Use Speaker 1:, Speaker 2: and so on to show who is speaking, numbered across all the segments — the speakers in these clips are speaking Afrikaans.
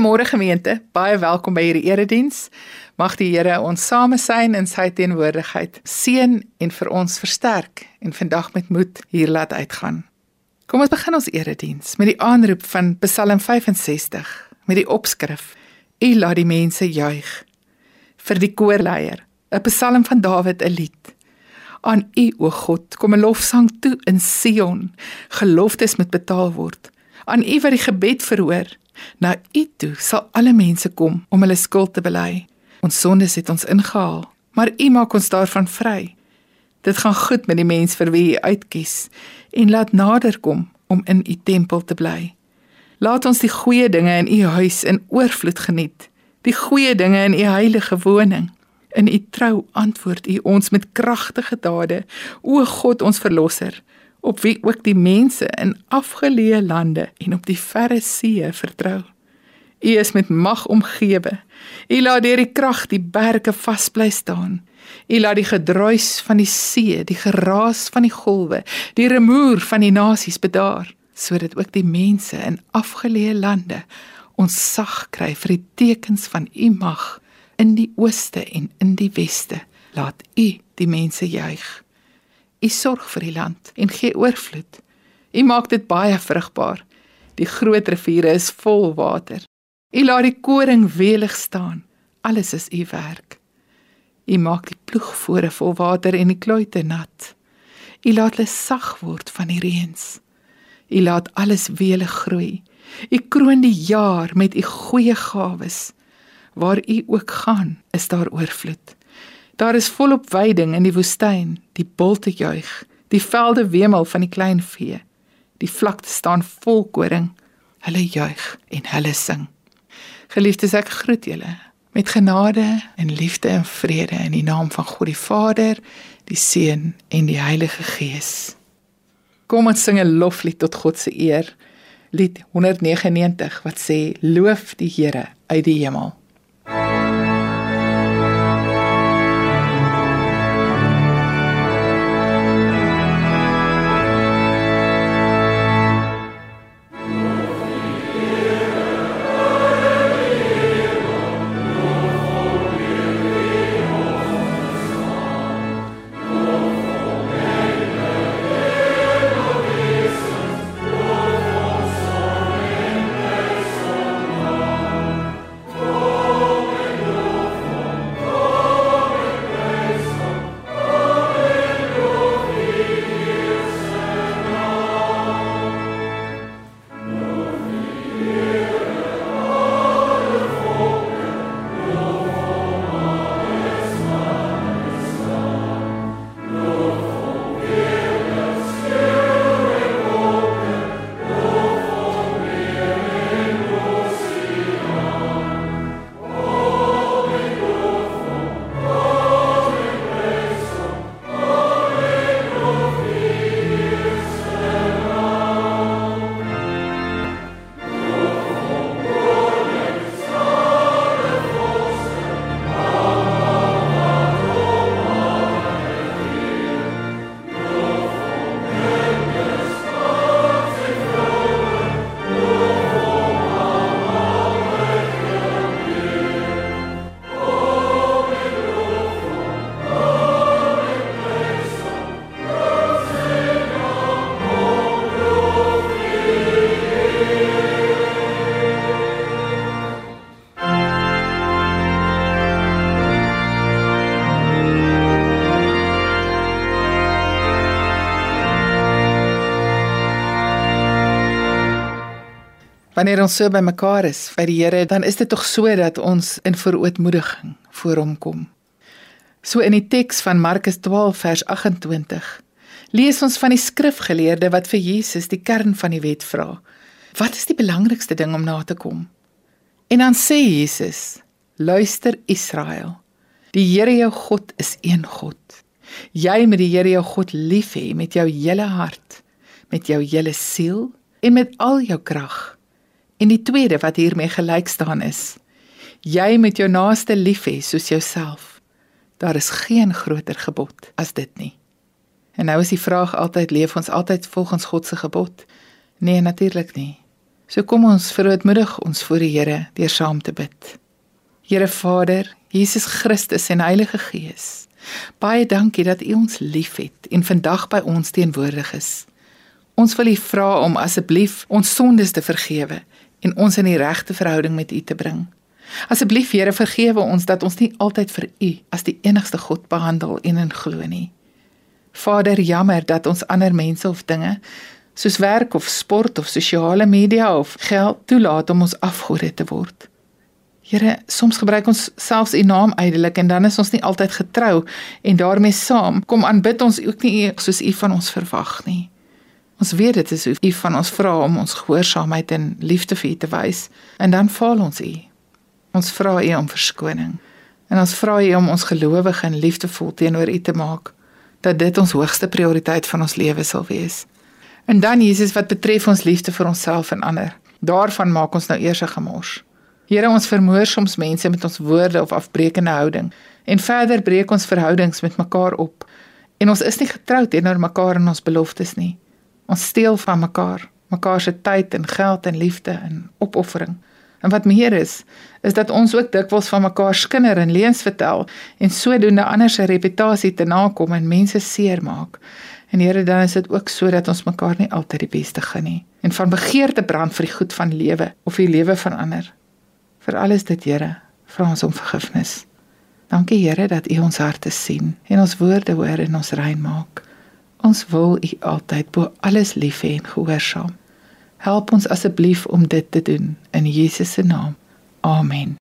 Speaker 1: Goeiemôre gemeente, baie welkom by hierdie erediens. Mag die Here ons same sien in sy teenwoordigheid, seën en vir ons versterk en vandag met moed hier laat uitgaan. Kom ons begin ons erediens met die aanroep van Psalm 65 met die opskrif: U laat die mense juig. Vir die koorleier, 'n Psalm van Dawid, 'n lied. Aan U o God, kom 'n lofsang toe in Sion. Geloftes moet betaal word. Aan U wat die gebed verhoor Na U toe sal alle mense kom om hulle skuld te bely. Ons sondes het ons ingehaal, maar U maak ons daarvan vry. Dit gaan goed met die mens vir wie U uitkies en laat nader kom om in U tempel te bly. Laat ons die goeie dinge in U huis in oorvloed geniet, die goeie dinge in U heilige woning. In U trou antwoord U ons met kragtige dade, o God ons verlosser op wie ook die mense in afgeleë lande en op die verre see vertrou. U is met mag omgewe. U laat deur die krag die berge vasbly staan. U laat die gedruis van die see, die geraas van die golwe, die rumoer van die nasies bedaar, sodat ook die mense in afgeleë lande ons sag kry vir die tekens van u mag in die ooste en in die weste. Laat u die mense juig. U sorg vir die land en gee oorvloed. U maak dit baie vrugbaar. Die groot riviere is vol water. U laat die koring welig staan. Alles is u werk. U maak die ploegvore vol water en die kluite nat. U laat hulle sag word van die reëns. U laat alles welig groei. U kroon die jaar met u goeie gawes. Waar u ook gaan, is daar oorvloed. Daar is volop weiding in die woestyn, die bulte juig, die velde wemel van die klein vee. Die vlakte staan vol koring. Hulle juig en hulle sing. Geliefdes, ek groet julle met genade en liefde en vrede in die naam van God die Vader, die Seun en die Heilige Gees. Kom ons sing 'n loflied tot God se eer. Lied 199 wat sê: Loof die Here uit die hemel. Wanneer ons so bymekaar is by die Here, dan is dit tog so dat ons in verootmoediging voor hom kom. So in die teks van Markus 12 vers 28 lees ons van die skrifgeleerde wat vir Jesus die kern van die wet vra. Wat is die belangrikste ding om na te kom? En dan sê Jesus: Luister Israel. Die Here jou God is een God. Jy moet die Here jou God lief hê met jou hele hart, met jou hele siel en met al jou krag. En die tweede wat hiermee gelyk staan is: Jy moet jou naaste lief hê soos jouself. Daar is geen groter gebod as dit nie. En nou is die vraag altyd: leef ons altyd volgens God se gebod? Nee, natuurlik nie. So kom ons verootmoedig ons voor die Here deur saam te bid. Here Vader, Jesus Christus en Heilige Gees. Baie dankie dat U ons liefhet en vandag by ons teenwoordig is. Ons wil U vra om asseblief ons sondes te vergewe en ons in die regte verhouding met U te bring. Asseblief Here, vergewe ons dat ons nie altyd vir U as die enigste God behandel en in glo nie. Vader, jammer dat ons ander mense of dinge soos werk of sport of sosiale media of geld toelaat om ons afgode te word. Here, soms gebruik ons selfs U naam uitelik en dan is ons nie altyd getrou en daarmee saam kom aanbid ons ook nie soos U van ons verwag nie. Ons weet dit is U van ons vra om ons gehoorsaamheid en liefde vir U te wys en dan faal ons U. Ons vra U om verskoning. En ons vra U om ons gelowig en liefdevol teenoor U te maak dat dit ons hoogste prioriteit van ons lewe sal wees. En dan Jesus wat betref ons liefde vir onsself en ander. Daarvan maak ons nou eers 'n gemors. Here ons vermoor soms mense met ons woorde of afbreekende houding en verder breek ons verhoudings met mekaar op. En ons is nie getrou teenoor mekaar in ons beloftes nie. Ons steel van mekaar, mekaar se tyd en geld en liefde en opoffering. En wat meer is, is dat ons ook dikwels van mekaar skinder en leuns vertel en sodoende ander se reputasie te nakom en mense seermaak. En Here, dan is dit ook sodat ons mekaar nie altyd die beste gun nie en van begeerte brand vir die goed van lewe of die lewe van ander. Vir alles dit, Here, vra ons om vergifnis. Dankie Here dat U ons harte sien en ons woorde hoor en ons rein maak. Ons wil U altyd bo alles lief hê en gehoorsaam. Help ons asseblief om dit te doen in Jesus se naam. Amen.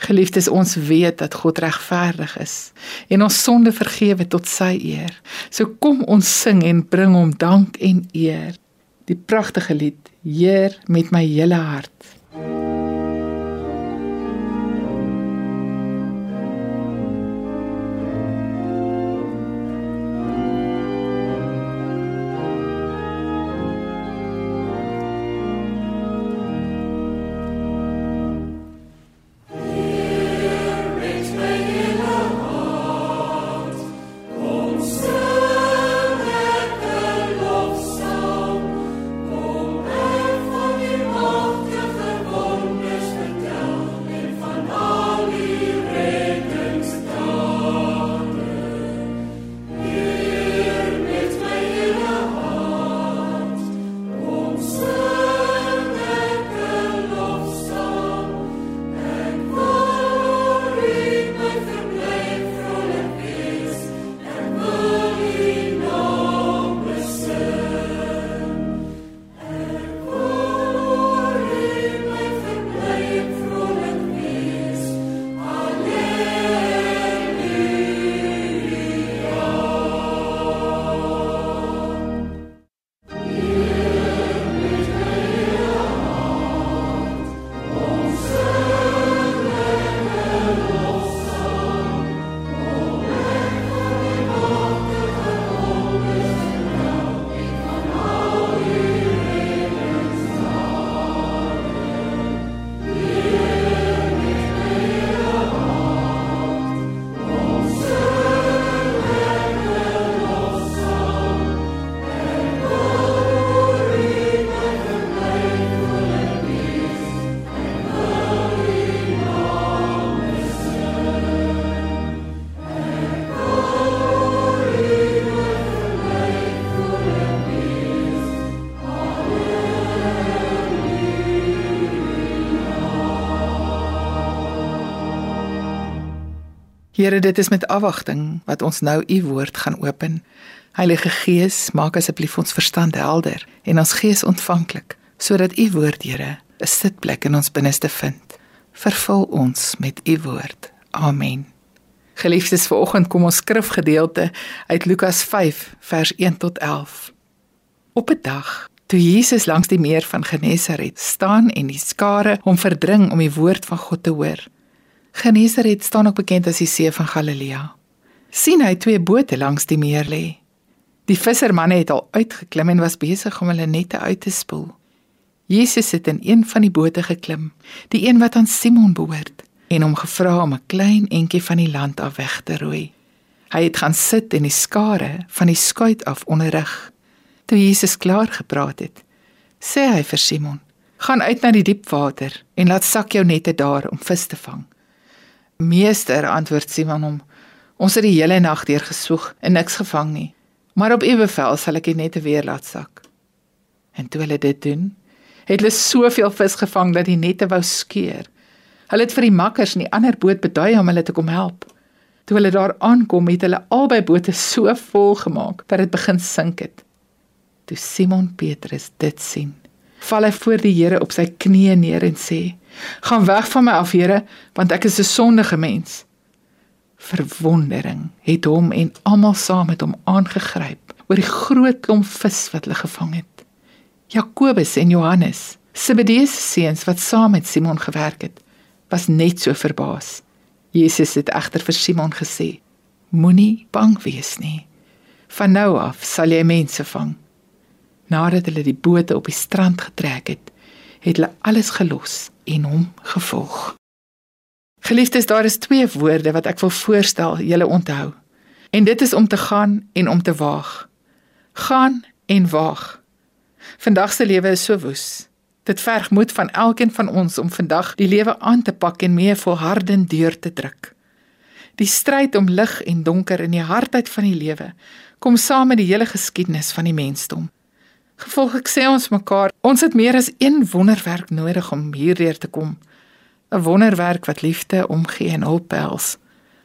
Speaker 1: Geliefdes, ons weet dat God regverdig is en ons sonde vergewe tot sy eer. So kom ons sing en bring hom dank en eer. Die pragtige lied, Heer met my hele hart. Here, dit is met afwagting wat ons nou u woord gaan open. Heilige Gees, maak asseblief ons verstand helder en ons gees ontvanklik, sodat u woord, Here, 'n sitplek in ons binneste vind. Vervul ons met u woord. Amen. Geliefdes, vanoggend kom ons skrifgedeelte uit Lukas 5 vers 1 tot 11. Op 'n dag toe Jesus langs die meer van Genesaret staan en die skare hom verdring om die woord van God te hoor, Genesaret staan ook bekend as die see van Galilea. sien hy twee bote langs die meer lê. Die vissermanne het al uitgeklim en was besig om hulle nette uit te spoel. Jesus het in een van die bote geklim, die een wat aan Simon behoort, en hom gevra om 'n klein entjie van die land af weg te roei. Hy het gaan sit in die skare van die skuit af onderrig. Toe Jesus klaar gepraat het, sê hy vir Simon: Gaan uit na die diep water en laat sak jou nette daar om vis te vang. Meester, antwoord Simon hom. Ons het die hele nag deur gesoek en niks gevang nie. Maar op u bevel sal ek die nette weer laat sak. En toe hulle dit doen, het hulle soveel vis gevang dat die nette wou skeur. Hulle het vir die makkers in die ander boot bedui om hulle te kom help. Toe hulle daar aankom, het hulle albei bote so vol gemaak dat dit begin sink het. Toe Simon Petrus dit sien, val hy voor die Here op sy knieë neer en sê: "Gaan weg van my af, Here, want ek is 'n sondige mens." Verwondering het hom en almal saam met hom aangegryp oor die groot klomp vis wat hulle gevang het. Jakobus en Johannes, Zebedeus se seuns wat saam met Simon gewerk het, was net so verbaas. Jesus het egter vir Simon gesê: Moenie bang wees nie. Van nou af sal jy mense vang. Nadat hulle die bote op die strand getrek het, het hulle alles gelos en hom gevolg. Geliefdes, daar is twee woorde wat ek wil voorstel julle onthou. En dit is om te gaan en om te waag. Gaan en waag. Vandag se lewe is so woes. Dit verg moed van elkeen van ons om vandag die lewe aan te pak en mee volhardend deur te druk. Die stryd om lig en donker in die hardheid van die lewe kom saam met die hele geskiedenis van die mensdom. Gevolglik sê ons mekaar, ons het meer as een wonderwerk nodig om hierdeur te kom. 'n Wonderwerk wat liefde, omgee en hulp behels.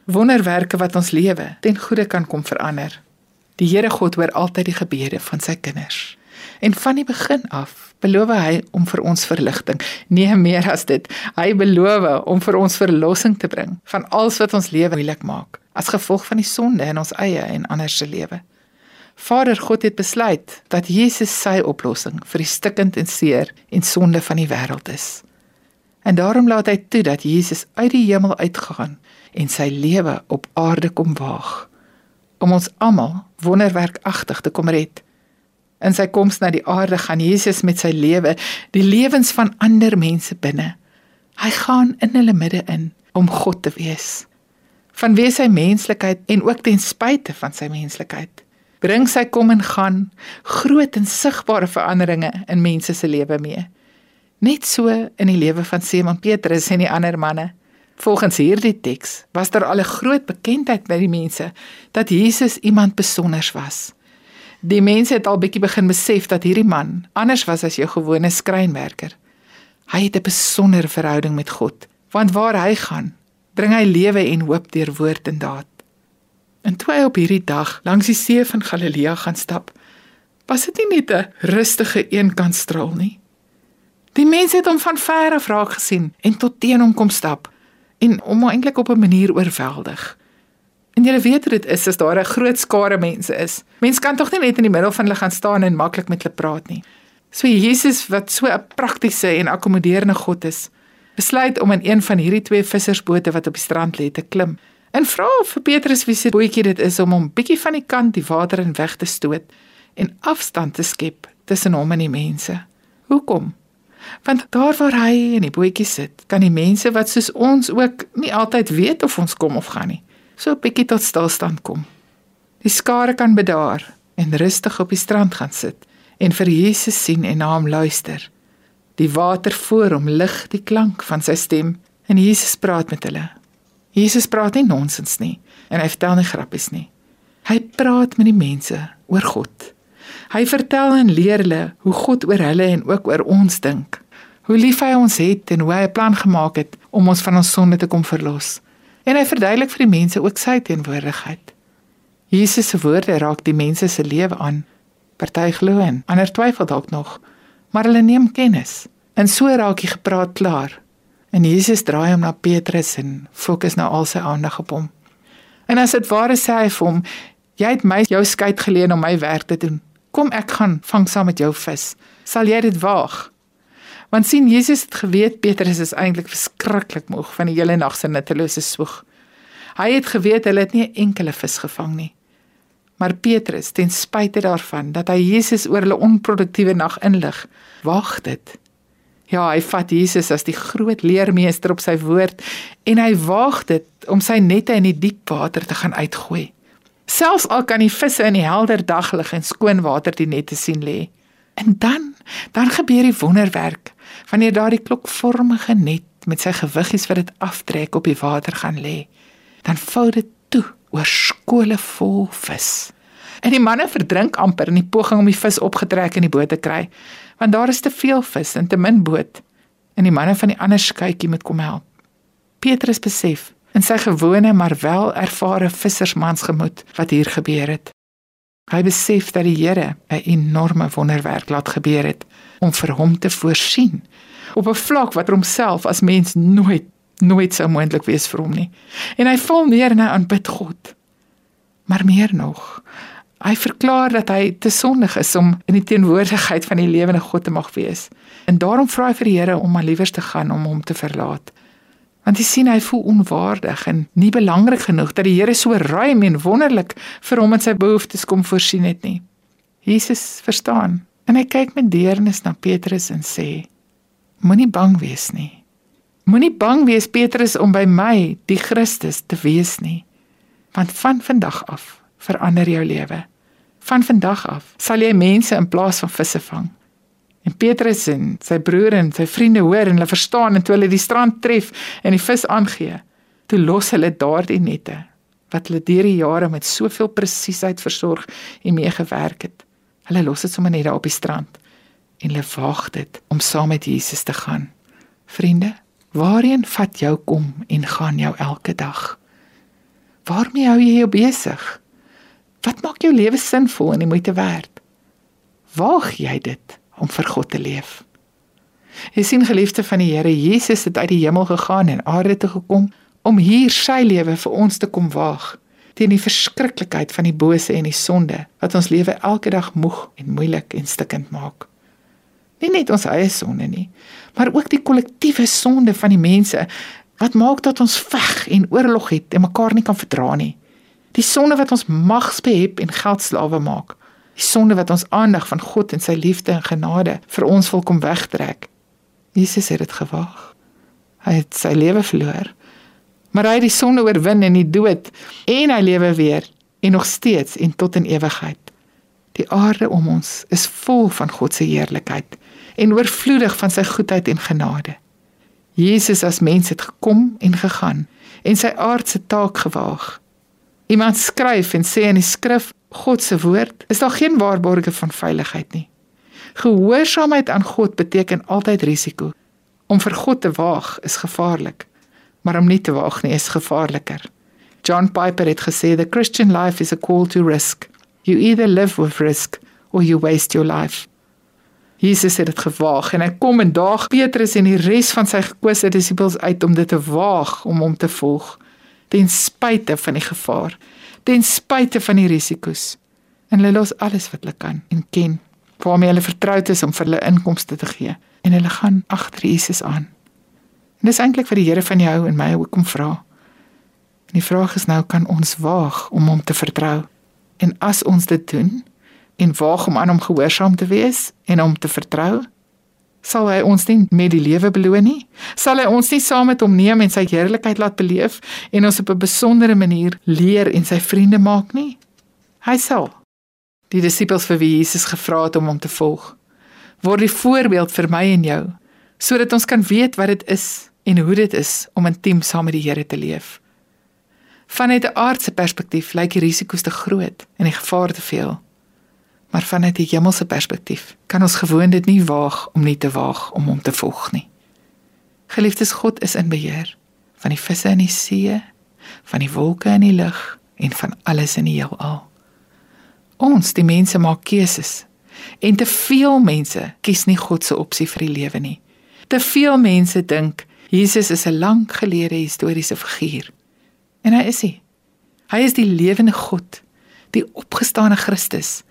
Speaker 1: Wonderwerke wat ons lewe ten goeie kan kom verander. Die Here God hoor altyd die gebede van sy kinders. En van die begin af beloof hy om vir ons verligting, nie meer as dit. Hy beloof om vir ons verlossing te bring van alles wat ons lewe moeilik maak as gevolg van die sonde in ons eie en ander se lewe. Vader God het besluit dat Jesus sy oplossing vir die stikkend en seer en sonde van die wêreld is. En daarom laat hy toe dat Jesus uit die hemel uitgaan en sy lewe op aarde kom waag om ons almal wonderwerkagtig te kom red. In sy koms na die aarde gaan Jesus met sy lewe die lewens van ander mense binne. Hy gaan in hulle midde in om God te wees. Vanweë sy menslikheid en ook ten spyte van sy menslikheid, bring sy kom en gaan groot en sigbare veranderinge in mense se lewe mee. Net so in die lewe van Simon Petrus en die ander manne. Volgens hierdie teks was daar al 'n groot bekendheid by die mense dat Jesus iemand besonders was. Die mense het al bietjie begin besef dat hierdie man anders was as jou gewone skrynwerker. Hy het 'n besondere verhouding met God, want waar hy gaan, bring hy lewe en hoop deur woord en daad. En toe hy op hierdie dag langs die see van Galilea gaan stap, was dit nie net 'n rustige eenkantstraal nie. Die mense het hom van ver af raak gesien en tot teen hom kom stap en hom eintlik op 'n manier oorweldig. En jy weet dit is as daar 'n groot skare mense is. Mense kan tog nie net in die middel van hulle gaan staan en maklik met hulle praat nie. So Jesus wat so 'n praktiese en akkommoderende God is, besluit om in een van hierdie twee vissersbote wat op die strand lê te klim. En vra vir Petrus wie se bootjie dit is om hom bietjie van die kant die water in weg te stoot en afstand te skep tussen hom en die mense. Hoekom? Want daar waar hy in die bootjie sit, kan die mense wat soos ons ook nie altyd weet of ons kom of gaan nie so 'n bietjie tot stilstand kom. Die skare kan bedaar en rustig op die strand gaan sit en vir Jesus sien en na hom luister. Die water voor hom lig die klank van sy stem en Jesus praat met hulle. Jesus praat nie nonsens nie en hy vertel nie grappies nie. Hy praat met die mense oor God. Hy vertel en leer hulle hoe God oor hulle en ook oor ons dink. Hoe lief hy ons het en hoe hy 'n plan gemaak het om ons van ons sonde te kom verlos en hy verduidelik vir die mense ook sy teenwoordigheid. Jesus se woorde raak die mense se lewe aan. Party glo en ander twyfel dalk nog, maar hulle neem kennis. En so raak die gepraat klaar. En Jesus draai hom na Petrus en fokus nou al sy aandag op hom. En as dit ware sê hy vir hom, jy het my jou skei geleen om my werk te doen. Kom ek gaan vang saam met jou vis. Sal jy dit waag? Want sien Jesus het geweet Petrus is eintlik verskriklik moeg van die hele nag se nuttelose swoeg. Hy het geweet hulle het nie 'n enkele vis gevang nie. Maar Petrus, ten spyte daarvan dat hy Jesus oor hulle onproduktiewe nag inlig, wag dit. Ja, hy vat Jesus as die groot leermeester op sy woord en hy waag dit om sy nette in die diep water te gaan uitgooi. Selfs al kan die visse in die helder daglig en skoon water die nette sien lê. En dan, dan gebeur die wonderwerk Wanneer daardie klokvormige net met sy gewiggies wat dit aftrek op die water gaan lê, dan vou dit toe oor skole vol vis. En die manne verdrink amper in die poging om die vis opgetrek in die boot te kry, want daar is te veel vis en te min boot. En die manne van die ander skuitjie moet kom help. Petrus besef in sy gewone maar wel ervare vissersmansgemoed wat hier gebeur het. Hy besef dat die Here 'n enorme wonderwerk laat gebeur het om vir hom te voorsien op 'n vlak wat homself as mens nooit nooit sou moontlik wees vir hom nie. En hy val neer en hy aanbid God. Maar meer nog, hy verklaar dat hy te sondig is om in die teenwoordigheid van die lewende God te mag wees. En daarom vra hy vir die Here om maar liewers te gaan om hom te verlaat. Want hy sien hy voel onwaardig en nie belangrik genoeg dat die Here so ruim en wonderlik vir hom en sy behoeftes kom voorsien het nie. Jesus verstaan en hy kyk met deernis na Petrus en sê: Moenie bang wees nie. Moenie bang wees Petrus om by my, die Christus, te wees nie. Want van vandag af verander jou lewe. Van vandag af sal jy mense in plaas van visse vang. En Petrus en sy broer en sy vriende hoor en hulle verstaan en toe hulle die strand tref en die vis aangee, toe los hulle daardie nette wat hulle deur die jare met soveel presisheid versorg en mee gewerk het. Hulle los dit sommer net daar op die strand en hulle waag dit om saam met Jesus te gaan. Vriende, waarheen vat jou kom en gaan jou elke dag? Waarmee hou jy jou besig? Wat maak jou lewe sinvol en die moeite werd? Waag jy dit? om vir God te leef. Jy sien geliefde van die Here, Jesus het uit die hemel gegaan en aarde toe gekom om hier sy lewe vir ons te kom waag teen die verskriklikheid van die bose en die sonde wat ons lewe elke dag moeg en moeilik en stikkend maak. Nie net ons eie sonde nie, maar ook die kollektiewe sonde van die mense wat maak dat ons veg en oorlog het en mekaar nie kan verdra nie. Die sonde wat ons magsbehep en geldslawe maak die sonde wat ons aandag van God en sy liefde en genade vir ons wil kom wegtrek. Jesus het dit gewaag. Hy het sy lewe verloor. Maar hy het die sonde oorwin en die dood en hy lewe weer en nog steeds en tot in ewigheid. Die aarde om ons is vol van God se heerlikheid en oorvloedig van sy goedheid en genade. Jesus as mens het gekom en gegaan en sy aardse taak gewaag. Iemand skryf en sê in die skrif God se woord is daar geen waarborge van veiligheid nie. Gehoorsaamheid aan God beteken altyd risiko. Om vir God te waag is gevaarlik, maar om nie te waag nie is gevaarliker. John Piper het gesê the Christian life is a call to risk. You either live with risk or you waste your life. Jesus het dit gewaag en hy kom en daag Petrus en die res van sy gekose disippels uit om dit te waag om hom te volg ten spyte van die gevaar ten spyte van die risiko's. En hulle los alles wat hulle kan en ken, waarmee hulle vertroud is om vir hulle inkomste te gee en hulle gaan agter Jesus aan. En dis eintlik vir die Here van jou en my ook om vra. En die vraag is nou kan ons waag om hom te vertrou? En as ons dit doen en waag om aan hom gehoorsaam te wees en hom te vertrou, sal hy ons nie met die lewe beloon nie? Sal hy ons nie saam met hom neem en sy heerlikheid laat beleef en ons op 'n besondere manier leer en sy vriende maak nie? Hy sal. Die disippels vir wie Jesus gevra het om hom te volg, word die voorbeeld vir my en jou, sodat ons kan weet wat dit is en hoe dit is om intiem saam met die Here te leef. Vanuit 'n aardse perspektief lyk die risiko's te groot en die gevaar te veel maar vanuit die hemelse perspektief kan ons gewoon dit nie waag om nie te waag om hom te volg nie. Geliefdes God is in beheer van die visse in die see, van die wolke in die lug en van alles in die heelal. Ons, die mense maak keuses en te veel mense kies nie God se opsie vir die lewe nie. Te veel mense dink Jesus is 'n lank gelede historiese figuur. En hy is hy. Hy is die lewende God, die opgestane Christus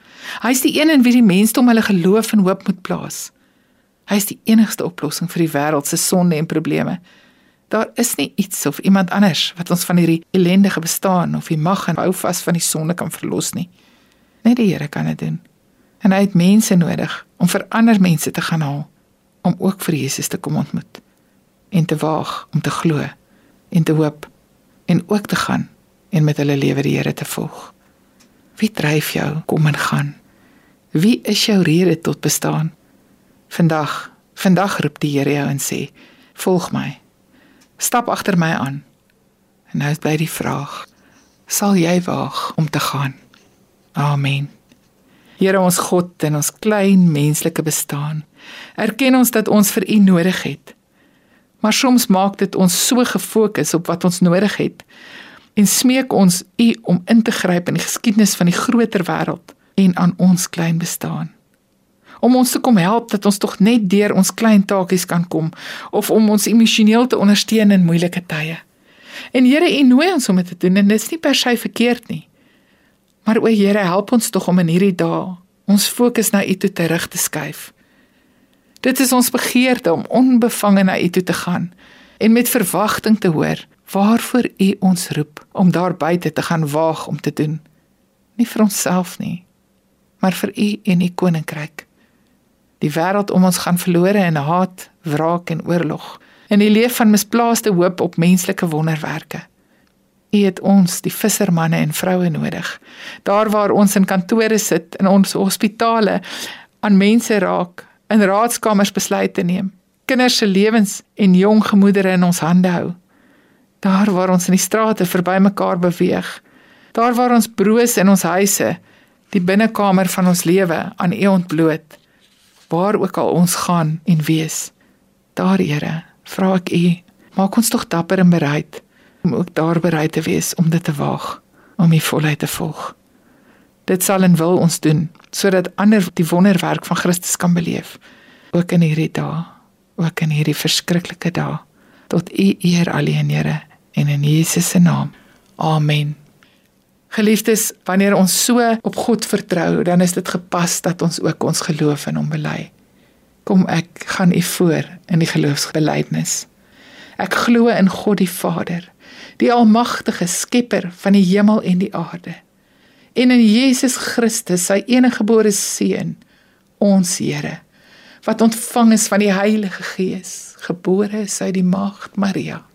Speaker 1: Hy is die een in wie die mensdom hulle geloof en hoop moet plaas. Hy is die enigste oplossing vir die wêreld se sonde en probleme. Daar is nie iets of iemand anders wat ons van hierdie ellendige bestaan of die mag en hou vas van die sonde kan verlos nie. Net die Here kan dit doen. En hy het mense nodig om vir ander mense te gaan haal om ook vir Jesus te kom ontmoet en te waag om te glo en te hoop en ook te gaan en met hulle lewe die Here te volg. Wie dryf jou kom en gaan? Wie is jou rede tot bestaan? Vandag Vandag roep die Here jou en sê: "Volg my. Stap agter my aan." En nou is by die vraag: Sal jy waag om te gaan? Amen. Here ons God in ons klein menslike bestaan, erken ons dat ons vir U nodig het. Maar soms maak dit ons so gefokus op wat ons nodig het en smeek ons U om in te gryp in die geskiedenis van die groter wêreld en aan ons klein bestaan. Om ons te kom help dat ons tog net deur ons klein taakies kan kom of om ons emosioneel te ondersteun in moeilike tye. En Here, U nooi ons om dit te doen en dit is nie per se verkeerd nie. Maar o Here, help ons tog om in hierdie dae ons fokus na U toe terug te skuif. Dit is ons begeerte om onbevange na U toe te gaan en met verwagting te hoor waarvoor U ons roep om daar buite te gaan waag om te doen. Nie vir onsself nie, maar vir U en U koninkryk. Die wêreld om ons gaan verlore in haat, wraak en oorlog. En die leef van misplaaste hoop op menslike wonderwerke. U het ons, die vissermanne en vroue nodig. Daar waar ons in kantore sit, in ons hospitale, aan mense raak, in raadskamers besluite neem. Kinders se lewens en jong gemoedere in ons hande hou. Daar waar ons in die strate verby mekaar beweeg. Daar waar ons broos in ons huise, die binnekamer van ons lewe aan U ontbloot. Waar ook al ons gaan en wees. Daar, Here, vra ek U, maak ons tog dapper en bereid om ook daar bereid te wees om dit te waag, om U voluit te volg. Dit sal en wil ons doen sodat ander die wonderwerk van Christus kan beleef, ook in hierdie dae, ook in hierdie verskriklike dae. Tot U eer alleen, Here, en in Jesus se naam. Amen. Geliefdes, wanneer ons so op God vertrou, dan is dit gepas dat ons ook ons geloof in hom bely. Kom ek gaan u voor in die geloofsbelijdenis. Ek glo in God die Vader, die almagtige skepper van die hemel en die aarde. En in Jesus Christus, sy eniggebore seun, ons Here, wat ontvang is van die Heilige Gees, gebore is uit die maagd Maria,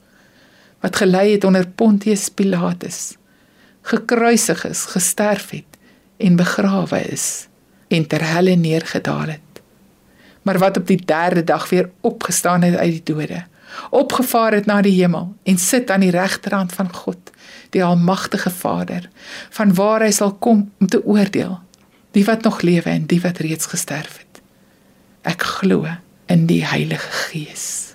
Speaker 1: wat gelei het onder Pontius Pilatus, gekruisig is, gesterf het en begrawe is en ter helle neergedaal het maar wat op die derde dag weer opgestaan het uit die dode, opgevaar het na die hemel en sit aan die regterhand van God, die almagtige Vader, van waar hy sal kom om te oordeel die wat nog lewe en die wat reeds gesterf het. Ek glo in die Heilige Gees.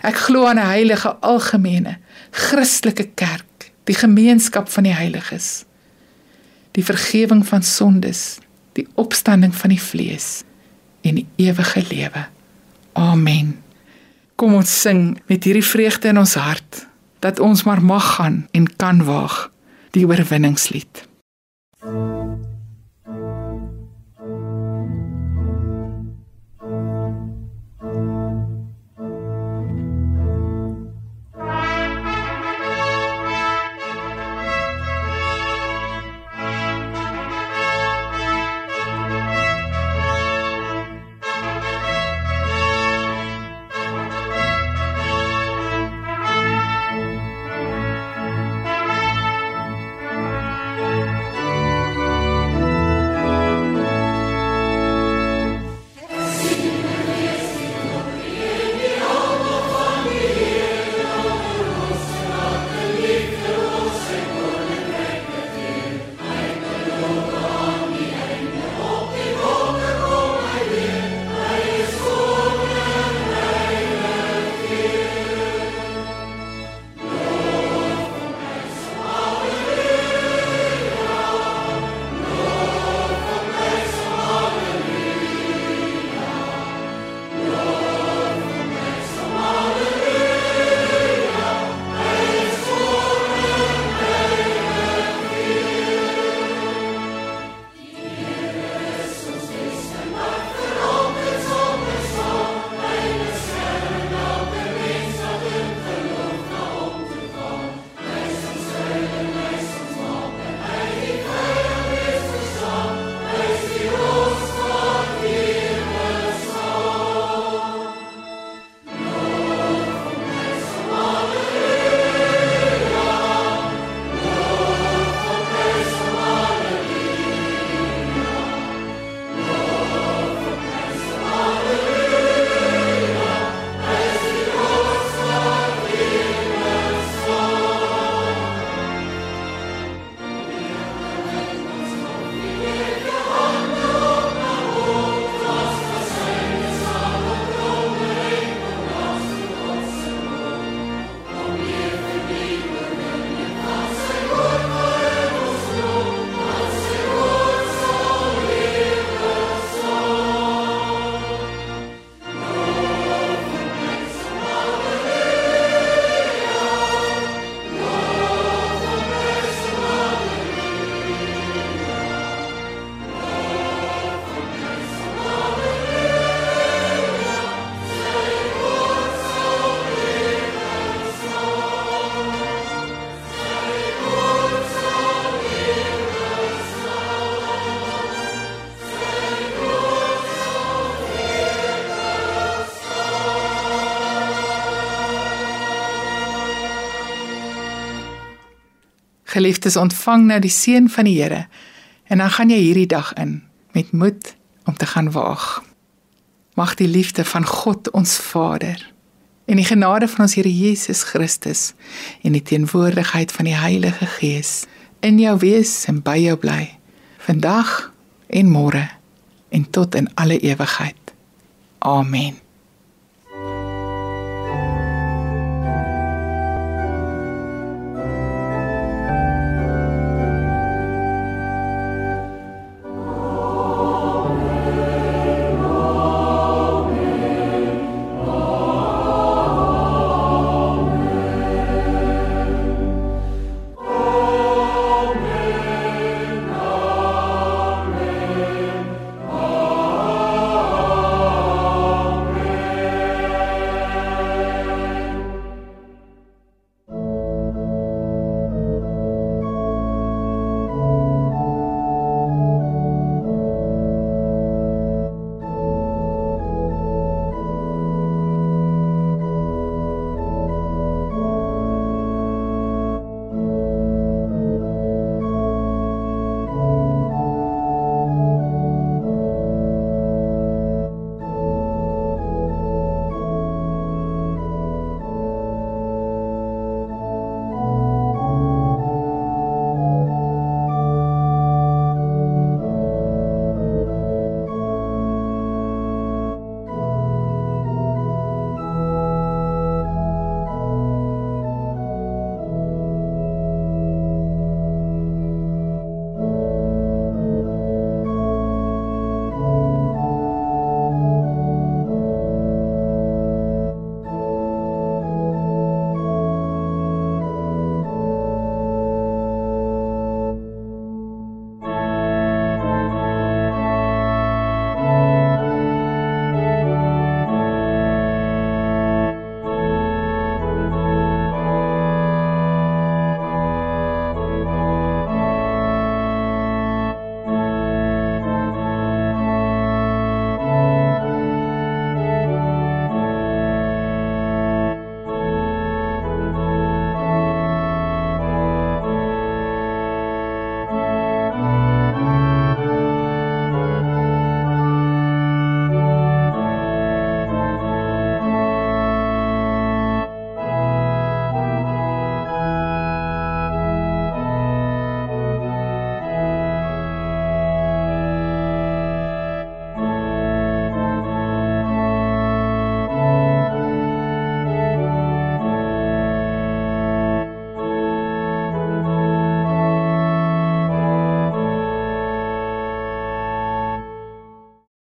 Speaker 1: Ek glo aan 'n heilige algemene Christelike kerk, die gemeenskap van die heiliges, die vergifnis van sondes, die opstanding van die vlees en die ewige lewe. Amen. Kom ons sing met hierdie vreugde in ons hart dat ons maar mag gaan en kan waag die oorwinningslied. Geliefdes, ontvang nou die seën van die Here en dan gaan jy hierdie dag in met moed om te gaan waag. Mag die liefde van God ons Vader en die genade van ons Here Jesus Christus en die teenwoordigheid van die Heilige Gees in jou wees en by jou bly vandag en môre en tot in alle ewigheid. Amen.